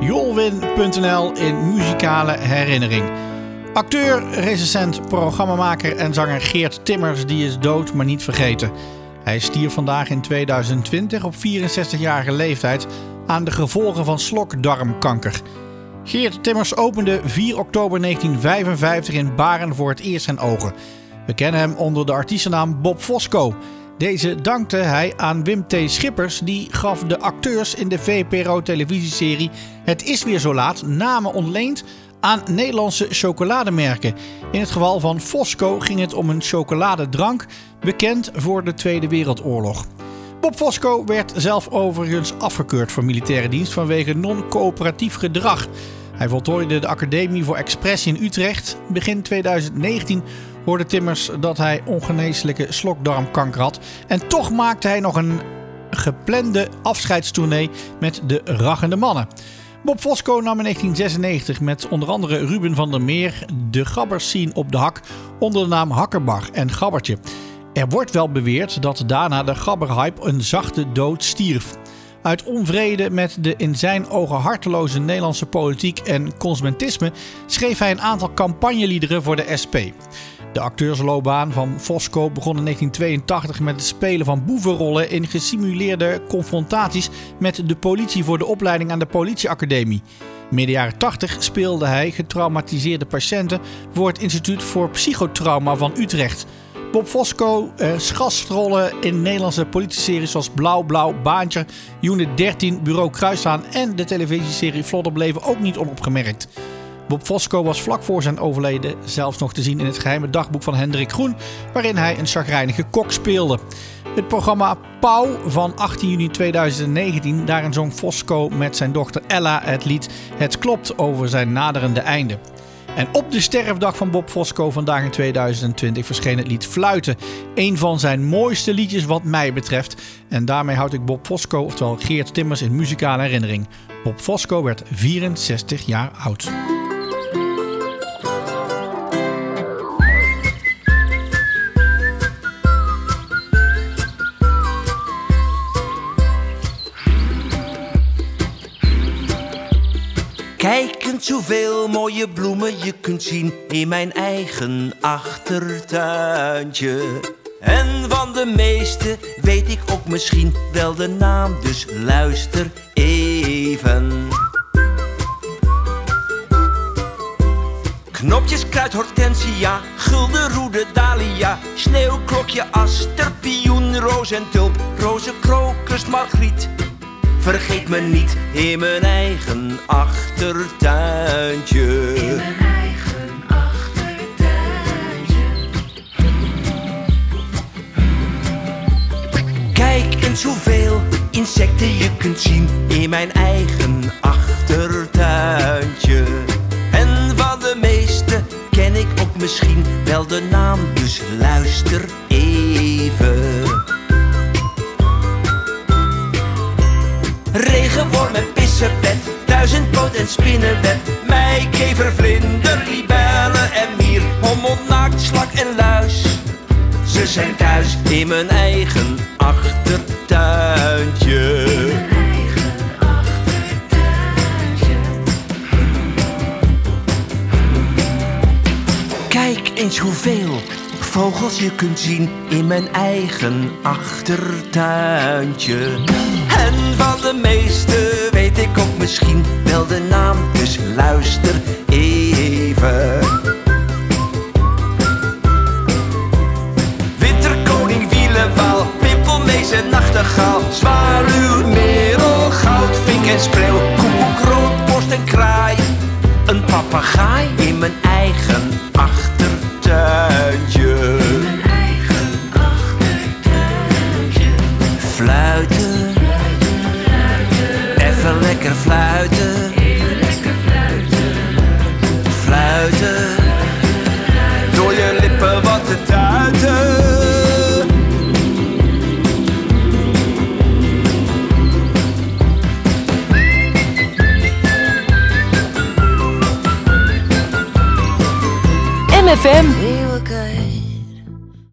Jolwin.nl in muzikale herinnering. Acteur, recensent, programmamaker en zanger Geert Timmers die is dood maar niet vergeten. Hij stierf vandaag in 2020 op 64-jarige leeftijd aan de gevolgen van slokdarmkanker. Geert Timmers opende 4 oktober 1955 in Baren voor het eerst zijn ogen. We kennen hem onder de artiestennaam Bob Fosco. Deze dankte hij aan Wim T. Schippers, die gaf de acteurs in de VPRO-televisieserie Het is weer zo laat namen ontleend aan Nederlandse chocolademerken. In het geval van Fosco ging het om een chocoladedrank, bekend voor de Tweede Wereldoorlog. Bob Fosco werd zelf overigens afgekeurd voor militaire dienst vanwege non-coöperatief gedrag. Hij voltooide de Academie voor Expressie in Utrecht. Begin 2019 hoorde Timmers dat hij ongeneeslijke slokdarmkanker had. En toch maakte hij nog een geplande afscheidstournee met de Rachende Mannen. Bob Fosco nam in 1996 met onder andere Ruben van der Meer de gabberscene op de hak onder de naam Hakkerbach en Gabbertje. Er wordt wel beweerd dat daarna de gabberhype een zachte dood stierf. Uit onvrede met de in zijn ogen harteloze Nederlandse politiek en consumentisme schreef hij een aantal campagneliederen voor de SP. De acteursloopbaan van Fosco begon in 1982 met het spelen van boevenrollen in gesimuleerde confrontaties met de politie voor de opleiding aan de politieacademie. Midden jaren 80 speelde hij getraumatiseerde patiënten voor het Instituut voor Psychotrauma van Utrecht. Bob Fosco eh, gastrollen in Nederlandse politieseries zoals Blauw Blauw, Baantje, Unit 13, Bureau Kruisaan en de televisieserie Vlodder bleven ook niet onopgemerkt. Bob Fosco was vlak voor zijn overleden zelfs nog te zien in het geheime dagboek van Hendrik Groen, waarin hij een chagrijnige kok speelde. Het programma Pauw van 18 juni 2019, daarin zong Fosco met zijn dochter Ella het lied Het klopt over zijn naderende einde. En op de sterfdag van Bob Fosco vandaag in 2020 verscheen het lied Fluiten. Een van zijn mooiste liedjes wat mij betreft. En daarmee houd ik Bob Fosco, oftewel Geert Timmers, in muzikale herinnering. Bob Fosco werd 64 jaar oud. Kijk eens hoeveel mooie bloemen je kunt zien in mijn eigen achtertuintje. En van de meeste weet ik ook misschien wel de naam, dus luister even. Knopjes, kruid, hortensia, guldenroede, dahlia, sneeuwklokje, aster, pioen, roos en tulp, roze, krokus, margriet. Vergeet me niet in mijn eigen achtertuintje. In mijn eigen achtertuintje. Kijk eens hoeveel insecten je kunt zien in mijn eigen achtertuintje. En van de meeste ken ik ook misschien wel de naam, dus luister Regenworm en pissepet, duizendpoot en spinnenweb, meikever, vlinder, libellen en mier, hommel, naakt, slak en luis. Ze zijn thuis in. Mijn eigen achtertuintje. Kijk eens hoeveel vogels je kunt zien in mijn eigen achtertuintje. En van de meeste weet ik ook misschien wel de naam, dus luister even. Winterkoning, wielenwaal, pimpelmees en nachtegaal, zwaluw, merel, goudvink en spreeuw, koekoek, roodborst en kraai. Een papegaai in mijn eigen Fluiten, even lekker fluiten, fluiten. Door je lippen wat te tuiten. MFM